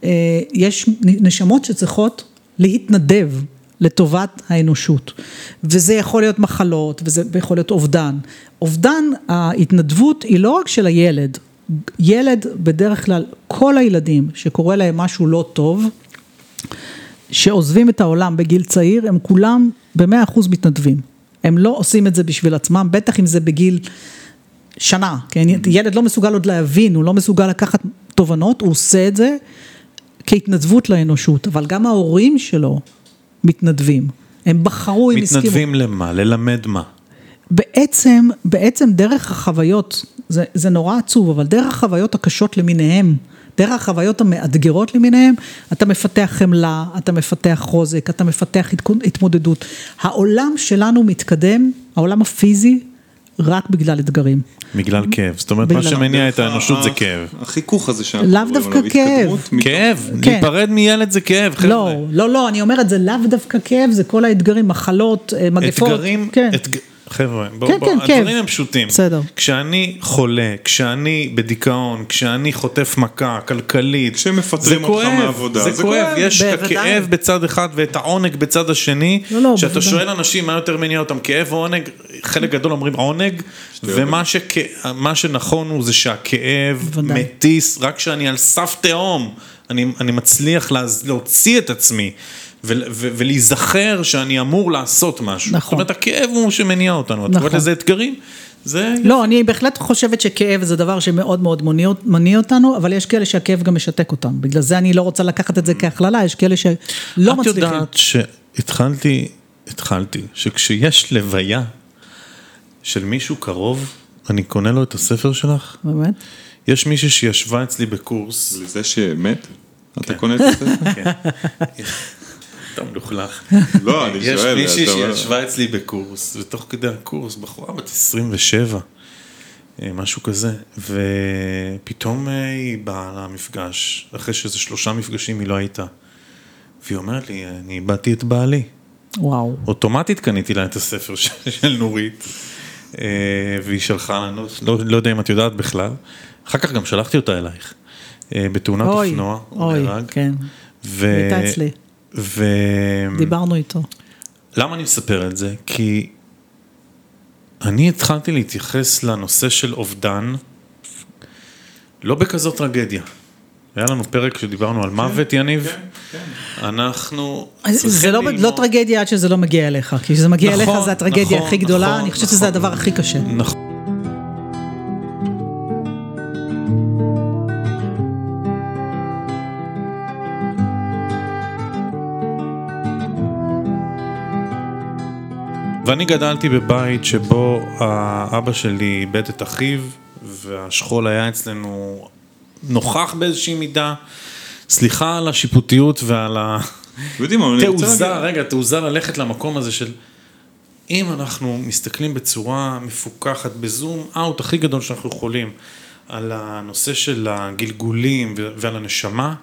אה, יש נשמות שצריכות להתנדב לטובת האנושות. וזה יכול להיות מחלות, וזה יכול להיות אובדן. אובדן, ההתנדבות היא לא רק של הילד, ילד בדרך כלל, כל הילדים שקורה להם משהו לא טוב, שעוזבים את העולם בגיל צעיר, הם כולם במאה אחוז מתנדבים. הם לא עושים את זה בשביל עצמם, בטח אם זה בגיל שנה, כן? ילד לא מסוגל עוד להבין, הוא לא מסוגל לקחת תובנות, הוא עושה את זה כהתנדבות לאנושות, אבל גם ההורים שלו מתנדבים. הם בחרו, הם הסכימו. מתנדבים למה? ללמד מה? בעצם, בעצם דרך החוויות, זה, זה נורא עצוב, אבל דרך החוויות הקשות למיניהם, דרך החוויות המאתגרות למיניהם, אתה מפתח חמלה, אתה מפתח חוזק, אתה מפתח התמודדות. העולם שלנו מתקדם, העולם הפיזי, רק בגלל אתגרים. בגלל כאב, זאת אומרת מה שמניע את האנושות זה כאב. החיכוך הזה שאנחנו לאו דווקא כאב. כאב, כן. להיפרד מילד זה כאב, חבר'ה. לא, לא, לא, אני אומרת זה לאו דווקא כאב, זה כל האתגרים, מחלות, אה, מגפות. אתגרים, כן. חבר'ה, בואו, כן, בוא, כן, הדברים כן. הם פשוטים. בסדר. כשאני חולה, כשאני בדיכאון, כשאני חוטף מכה כלכלית, כשמפטרים אותך מהעבודה, זה, זה כואב, כואב. יש את הכאב בצד אחד ואת העונג בצד השני. לא, לא, כשאתה שואל אנשים מה יותר מניע אותם, כאב או עונג, חלק גדול אומרים עונג, ומה שכ... שנכון הוא זה שהכאב בוודאי. מטיס, רק כשאני על סף תהום, אני, אני מצליח להוציא את עצמי. ולהיזכר שאני אמור לעשות משהו. נכון. זאת אומרת, הכאב הוא שמניע אותנו, נכון. את קוראת לזה אתגרים? זה... לא, אני בהחלט חושבת שכאב זה דבר שמאוד מאוד מניע, מניע אותנו, אבל יש כאלה שהכאב גם משתק אותם. בגלל זה אני לא רוצה לקחת את זה כהכללה, יש כאלה שלא מצליחים. את יודעת שהתחלתי, התחלתי, שכשיש לוויה של מישהו קרוב, אני קונה לו את הספר שלך. באמת? יש מישהי שישבה אצלי בקורס. לזה שמת? אתה קונה את הספר? כן. אתה מלוכלך. לא, אני שואל. יש מישהי שישבה אצלי בקורס, ותוך כדי הקורס, בחורה בת 27, אה, משהו כזה, ופתאום אה, היא באה למפגש, אחרי שזה שלושה מפגשים היא לא הייתה. והיא אומרת לי, אני איבדתי את בעלי. וואו. אוטומטית קניתי לה את הספר של נורית, אה, והיא שלחה לנו, לא, לא יודע אם את יודעת בכלל, אחר כך גם שלחתי אותה אלייך, בתאונת אוי, אופנוע, אוי, נהרג. כן, ו... הייתה אצלי. ו... דיברנו איתו. למה אני מספר את זה? כי אני התחלתי להתייחס לנושא של אובדן לא בכזאת טרגדיה. היה לנו פרק שדיברנו על כן, מוות, יניב. כן, כן. אנחנו צריכים ללמוד... זה לא, לא טרגדיה עד שזה לא מגיע אליך, כי כשזה מגיע נכון, אליך זה הטרגדיה נכון, הכי גדולה, נכון, אני חושבת נכון, שזה הדבר הכי קשה. נכון. ואני גדלתי בבית שבו האבא שלי איבד את אחיו, והשכול היה אצלנו נוכח באיזושהי מידה. סליחה על השיפוטיות ועל התעוזה, רגע, תעוזה ללכת למקום הזה של אם אנחנו מסתכלים בצורה מפוקחת, בזום אאוט הכי גדול שאנחנו יכולים, על הנושא של הגלגולים ועל הנשמה,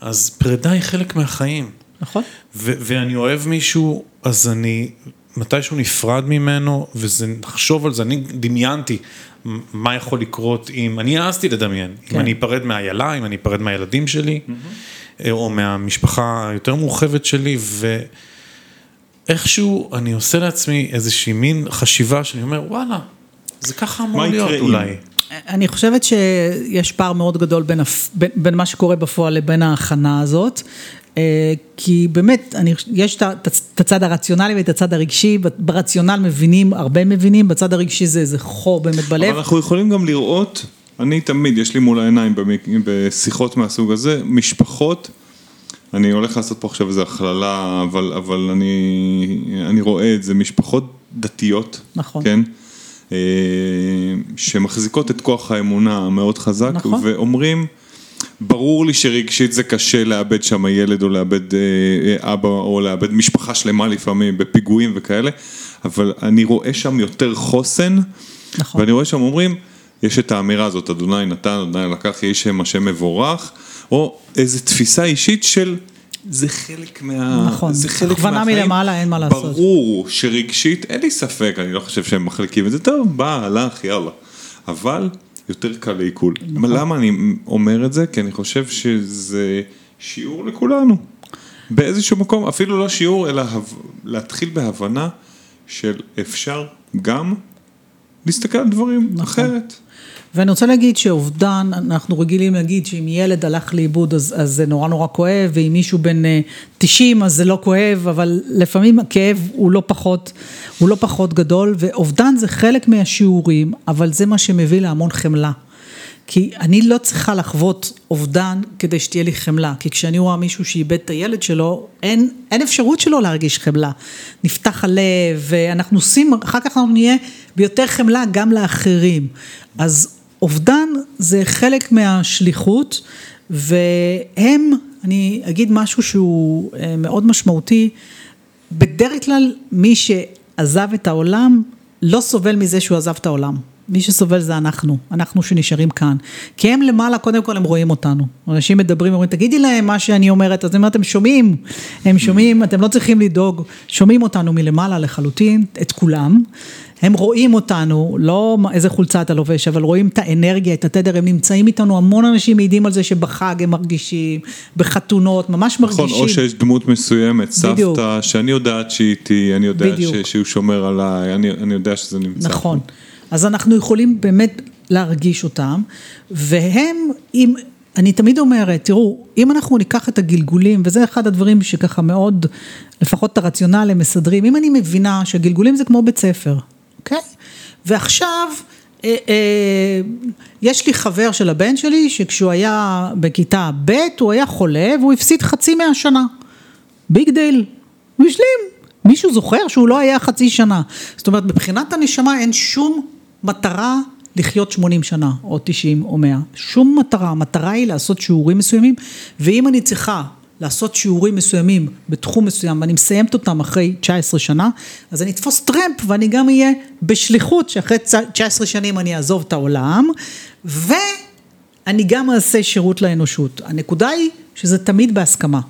אז פרידה היא חלק מהחיים. נכון. ואני אוהב מישהו, אז אני מתישהו נפרד ממנו, וזה, נחשוב על זה, אני דמיינתי מה יכול לקרות אם, אני העזתי לדמיין, כן. אם אני אפרד מהאיילה, אם אני אפרד מהילדים שלי, mm-hmm. או מהמשפחה היותר מורחבת שלי, ואיכשהו אני עושה לעצמי איזושהי מין חשיבה שאני אומר, וואלה, זה ככה אמור להיות אולי. אני חושבת שיש פער מאוד גדול בין, בין, בין מה שקורה בפועל לבין ההכנה הזאת. אה, כי באמת, אני, יש את הצד הרציונלי ואת הצד הרגשי, ברציונל מבינים, הרבה מבינים, בצד הרגשי זה איזה חור באמת בלב. אבל אנחנו יכולים גם לראות, אני תמיד, יש לי מול העיניים בשיחות מהסוג הזה, משפחות, אני הולך לעשות פה עכשיו איזו הכללה, אבל, אבל אני, אני רואה את זה, משפחות דתיות, נכון. כן? אה, שמחזיקות את כוח האמונה המאוד חזק, נכון. ואומרים, ברור לי שרגשית זה קשה לאבד שם ילד או לאבד אה, אה, אבא או לאבד משפחה שלמה לפעמים בפיגועים וכאלה, אבל אני רואה שם יותר חוסן, נכון. ואני רואה שם אומרים, יש את האמירה הזאת, אדוני נתן, אדוני לקח, יהי שם השם מבורך, או איזו תפיסה אישית של זה חלק מה... נכון, זה חלק הכוונה מלמעלה, אין מה לעשות. ברור שרגשית, אין לי ספק, אני לא חושב שהם מחלקים את זה, טוב, בא, הלך, יאללה. אבל יותר קל לעיכול. נכון. למה אני אומר את זה? כי אני חושב שזה שיעור לכולנו. באיזשהו מקום, אפילו לא שיעור, אלא להתחיל בהבנה של אפשר גם להסתכל על דברים נכון. אחרת. ואני רוצה להגיד שאובדן, אנחנו רגילים להגיד שאם ילד הלך לאיבוד אז, אז זה נורא נורא כואב, ואם מישהו בן 90 אה, אז זה לא כואב, אבל לפעמים הכאב הוא לא פחות, הוא לא פחות גדול, ואובדן זה חלק מהשיעורים, אבל זה מה שמביא להמון חמלה. כי אני לא צריכה לחוות אובדן כדי שתהיה לי חמלה, כי כשאני רואה מישהו שאיבד את הילד שלו, אין, אין אפשרות שלו להרגיש חמלה. נפתח הלב, ואנחנו עושים, אחר כך אנחנו נהיה ביותר חמלה גם לאחרים. אז אובדן זה חלק מהשליחות, והם, אני אגיד משהו שהוא אה, מאוד משמעותי, בדרך כלל מי שעזב את העולם לא סובל מזה שהוא עזב את העולם. מי שסובל זה אנחנו, אנחנו שנשארים כאן. כי הם למעלה, קודם כל הם רואים אותנו. אנשים מדברים, אומרים, תגידי להם מה שאני אומרת, אז אני אומרת, הם שומעים, הם שומעים, אתם לא צריכים לדאוג, שומעים אותנו מלמעלה לחלוטין, את כולם. הם רואים אותנו, לא איזה חולצה אתה לובש, אבל רואים את האנרגיה, את התדר, הם נמצאים איתנו, המון אנשים מעידים על זה שבחג הם מרגישים, בחתונות, ממש מרגישים. נכון, או שיש דמות מסוימת, בדיוק. סבתא, שאני יודעת שהיא איתי, אני יודע ש, שהוא שומר עליי, אני, אני יודע שזה נמצא. נכון, אז אנחנו יכולים באמת להרגיש אותם, והם, אם, אני תמיד אומרת, תראו, אם אנחנו ניקח את הגלגולים, וזה אחד הדברים שככה מאוד, לפחות את הרציונל הם מסדרים, אם אני מבינה שהגלגולים זה כמו בית ספר, אוקיי? ועכשיו, אה, אה, יש לי חבר של הבן שלי, שכשהוא היה בכיתה ב', הוא היה חולה והוא הפסיד חצי מהשנה. Big deal. הוא השלים. מישהו זוכר שהוא לא היה חצי שנה. זאת אומרת, מבחינת הנשמה אין שום מטרה לחיות 80 שנה, או 90 או 100. שום מטרה. המטרה היא לעשות שיעורים מסוימים, ואם אני צריכה לעשות שיעורים מסוימים בתחום מסוים ואני מסיימת אותם אחרי 19 שנה, אז אני אתפוס טרמפ ואני גם אהיה בשליחות שאחרי 19 שנים אני אעזוב את העולם ואני גם אעשה שירות לאנושות. הנקודה היא שזה תמיד בהסכמה.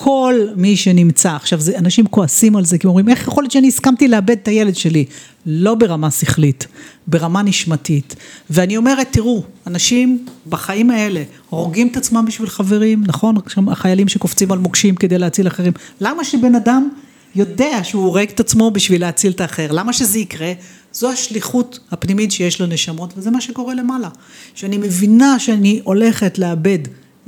כל מי שנמצא, עכשיו זה, אנשים כועסים על זה, כי אומרים, איך יכול להיות שאני הסכמתי לאבד את הילד שלי? לא ברמה שכלית, ברמה נשמתית. ואני אומרת, תראו, אנשים בחיים האלה הורגים את עצמם בשביל חברים, נכון? החיילים שקופצים על מוקשים כדי להציל אחרים. למה שבן אדם יודע שהוא הורג את עצמו בשביל להציל את האחר? למה שזה יקרה? זו השליחות הפנימית שיש לנשמות, וזה מה שקורה למעלה. שאני מבינה שאני הולכת לאבד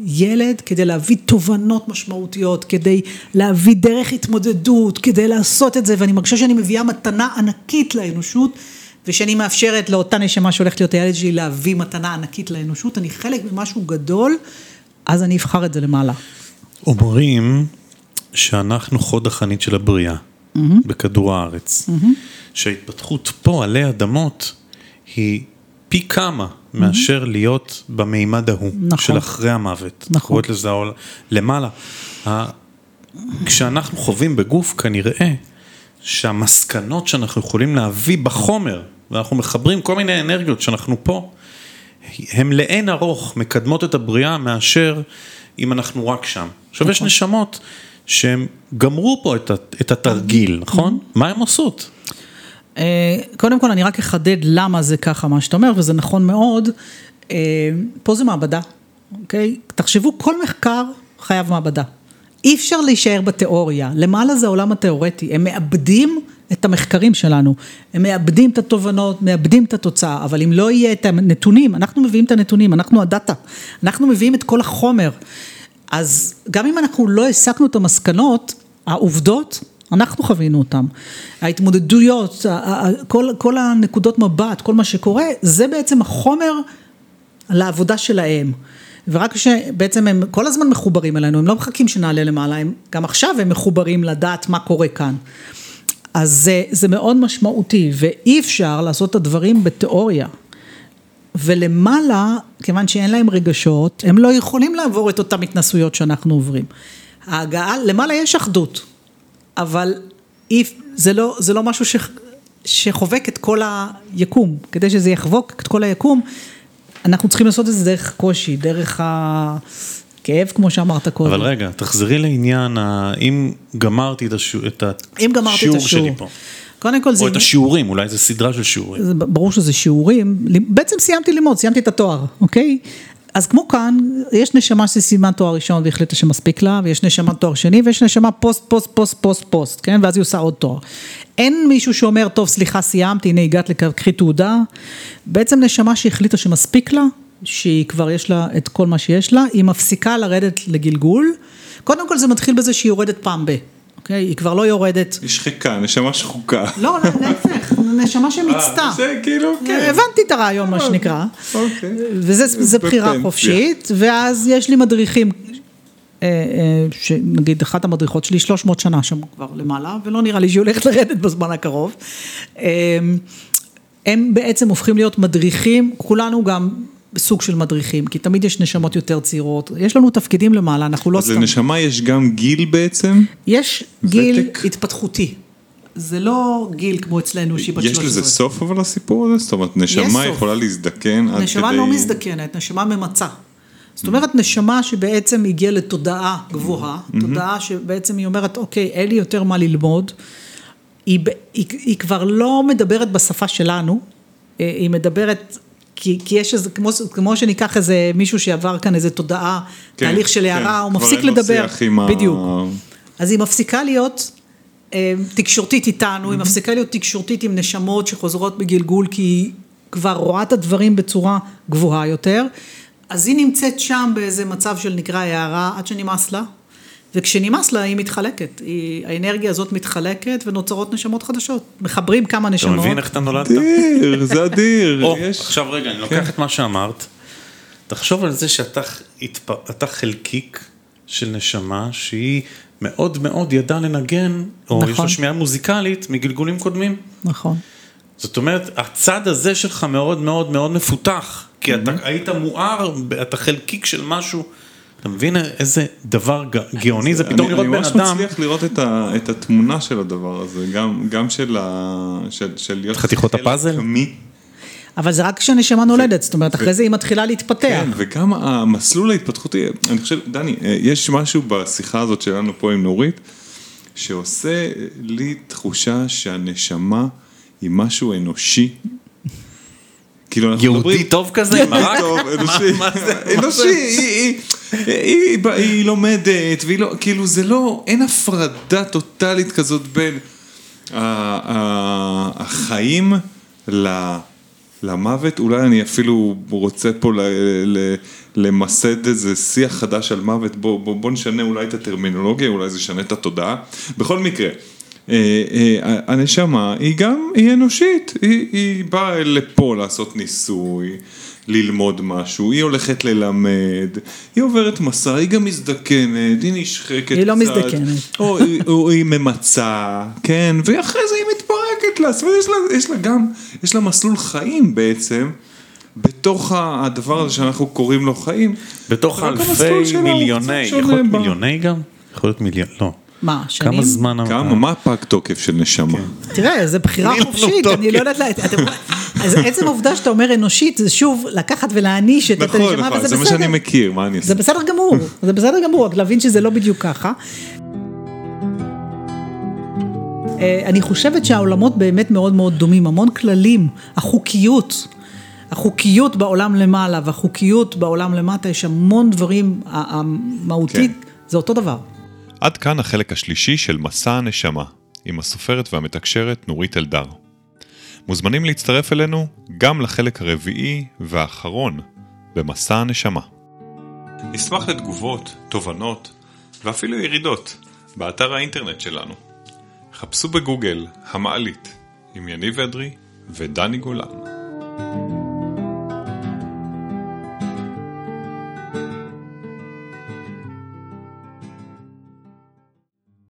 ילד כדי להביא תובנות משמעותיות, כדי להביא דרך התמודדות, כדי לעשות את זה, ואני מרגישה שאני מביאה מתנה ענקית לאנושות, ושאני מאפשרת לאותה נשמה שהולכת להיות הילד שלי להביא מתנה ענקית לאנושות, אני חלק ממשהו גדול, אז אני אבחר את זה למעלה. אומרים שאנחנו חוד החנית של הבריאה, mm-hmm. בכדור הארץ, mm-hmm. שההתפתחות פה עלי אדמות היא פי כמה מאשר להיות במימד ההוא, נכון. של אחרי המוות. נכון. קוראת לזה למעלה. כשאנחנו חווים בגוף כנראה שהמסקנות שאנחנו יכולים להביא בחומר, ואנחנו מחברים כל מיני אנרגיות שאנחנו פה, הן לאין ארוך מקדמות את הבריאה מאשר אם אנחנו רק שם. עכשיו נכון. יש נשמות שהן גמרו פה את התרגיל, נכון? מה הן עושות? אה, קודם כל אני רק אחדד למה זה ככה מה שאתה אומר, וזה נכון מאוד. אה, פה זה מעבדה, אוקיי? תחשבו, כל מחקר חייב מעבדה. אי אפשר להישאר בתיאוריה, למעלה זה העולם התיאורטי, הם מאבדים את המחקרים שלנו, הם מאבדים את התובנות, מאבדים את התוצאה, אבל אם לא יהיה את הנתונים, אנחנו מביאים את הנתונים, אנחנו הדאטה, אנחנו מביאים את כל החומר, אז גם אם אנחנו לא הסקנו את המסקנות, העובדות, אנחנו חווינו אותן. ההתמודדויות, כל, כל הנקודות מבט, כל מה שקורה, זה בעצם החומר לעבודה שלהם. ורק כשבעצם הם כל הזמן מחוברים אלינו, הם לא מחכים שנעלה למעלה, הם גם עכשיו הם מחוברים לדעת מה קורה כאן. אז זה, זה מאוד משמעותי, ואי אפשר לעשות את הדברים בתיאוריה. ולמעלה, כיוון שאין להם רגשות, הם לא יכולים לעבור את אותן התנסויות שאנחנו עוברים. ההגעה, למעלה יש אחדות, אבל אי, זה, לא, זה לא משהו ש, שחובק את כל היקום. כדי שזה יחבוק את כל היקום, אנחנו צריכים לעשות את זה דרך קושי, דרך הכאב, כמו שאמרת קודם. אבל רגע, תחזרי לעניין, אם גמרתי את, השיעור, את השיעור שלי פה. קודם כל זה... או את השיעורים, אולי זו סדרה של שיעורים. זה, ברור שזה שיעורים, בעצם סיימתי ללמוד, סיימתי את התואר, אוקיי? אז כמו כאן, יש נשמה שסיימה תואר ראשון והחליטה שמספיק לה, ויש נשמה תואר שני, ויש נשמה post, post, post, post, post, כן? ואז היא עושה עוד תואר. אין מישהו שאומר, טוב, סליחה, סיימתי, הנה הגעת לקחי תעודה. בעצם נשמה שהחליטה שמספיק לה, שהיא כבר יש לה את כל מה שיש לה, היא מפסיקה לרדת לגלגול. קודם כל זה מתחיל בזה שהיא יורדת פעם ב... אוקיי? היא כבר לא יורדת. היא שחיקה, נשמה שחוקה. לא, להפך, נשמה שמיצתה. אה, זה כאילו, כן. הבנתי את הרעיון, מה שנקרא. אוקיי. וזה בחירה חופשית, ואז יש לי מדריכים אה, אה, שנגיד אחת המדריכות שלי 300 שנה שם כבר למעלה, ולא נראה לי שהיא הולכת לרדת בזמן הקרוב. הם בעצם הופכים להיות מדריכים, כולנו גם סוג של מדריכים, כי תמיד יש נשמות יותר צעירות, יש לנו תפקידים למעלה, אנחנו לא סתם. אז לנשמה יש גם גיל בעצם? יש גיל התפתחותי. זה לא גיל כמו אצלנו שהיא בת 13. יש לזה סוף אבל לסיפור הזה? זאת אומרת, נשמה יכולה להזדקן עד כדי... נשמה לא מזדקנת, נשמה ממצה. זאת אומרת, נשמה שבעצם הגיעה לתודעה גבוהה, תודעה שבעצם היא אומרת, אוקיי, אין לי יותר מה ללמוד, היא, היא, היא כבר לא מדברת בשפה שלנו, אה, היא מדברת כי, כי יש איזה, כמו, כמו שניקח איזה מישהו שעבר כאן איזה תודעה, כן, תהליך של הערה, כן, הוא מפסיק לדבר, בדיוק. ה... אז היא מפסיקה להיות אה, תקשורתית איתנו, mm-hmm. היא מפסיקה להיות תקשורתית עם נשמות שחוזרות בגלגול, כי היא כבר רואה את הדברים בצורה גבוהה יותר, אז היא נמצאת שם באיזה מצב של נקרא הערה, עד שנמאס לה, וכשנמאס לה היא מתחלקת, היא, האנרגיה הזאת מתחלקת ונוצרות נשמות חדשות, מחברים כמה נשמות. אתה מבין איך אתה נולדת? אדיר, זה אדיר. או, יש... עכשיו רגע, אני לוקח כן. את מה שאמרת, תחשוב על זה שאתה התפ... חלקיק של נשמה שהיא מאוד מאוד ידעה לנגן, או נכון. יש לה שמיעה מוזיקלית מגלגולים קודמים. נכון. זאת אומרת, הצד הזה שלך מאוד מאוד מאוד מפותח, כי אתה היית מואר, אתה חלקיק של משהו. אתה מבין איזה דבר גאוני זה פתאום לראות בן אדם. אני ממש מצליח לראות את התמונה של הדבר הזה, גם של להיות חתיכות הפאזל. אבל זה רק כשהנשמה נולדת, זאת אומרת, אחרי זה היא מתחילה להתפתח. כן, וגם המסלול ההתפתחותי, אני חושב, דני, יש משהו בשיחה הזאת שלנו פה עם נורית, שעושה לי תחושה שהנשמה היא משהו אנושי כאילו אנחנו מדברים... יהודי טוב כזה? מרק? טוב, אנושי. אנושי, היא לומדת, והיא לא, כאילו זה לא, אין הפרדה טוטאלית כזאת בין החיים למוות, אולי אני אפילו רוצה פה למסד איזה שיח חדש על מוות, בוא נשנה אולי את הטרמינולוגיה, אולי זה ישנה את התודעה. בכל מקרה. אה, אה, הנשמה היא גם, היא אנושית, היא, היא באה לפה לעשות ניסוי, ללמוד משהו, היא הולכת ללמד, היא עוברת מסע, היא גם מזדקנת, היא נשחקת היא לא קצת, לא מזדקנת. או, היא, או היא ממצה, כן, ואחרי זה היא מתפרקת לה, זאת אומרת, יש לה, יש לה גם, יש לה מסלול חיים בעצם. בתוך הדבר הזה שאנחנו קוראים לו חיים. בתוך אלפי מיליוני, יכול להיות מיליוני גם? יכול להיות מיליון, לא. מה, שנים? כמה זמן... כמה, מה פג תוקף של נשמה? כן. תראה, זו בחירה חופשית, אני לא יודעת, אז עצם העובדה שאתה אומר אנושית, זה שוב לקחת ולהעניש את הנשמה, וזה בסדר. נכון, נכון, זה מה שאני מכיר, מה אני אעשה? זה בסדר גמור, זה בסדר גמור, רק להבין שזה לא בדיוק ככה. אה, אני חושבת שהעולמות באמת מאוד מאוד דומים, המון כללים, החוקיות, החוקיות בעולם למעלה והחוקיות בעולם למטה, יש המון דברים, המהותית, כן. זה אותו דבר. עד כאן החלק השלישי של מסע הנשמה, עם הסופרת והמתקשרת נורית אלדר. מוזמנים להצטרף אלינו גם לחלק הרביעי והאחרון במסע הנשמה. נשמח לתגובות, תובנות ואפילו ירידות באתר האינטרנט שלנו. חפשו בגוגל המעלית עם יניב אדרי ודני גולן.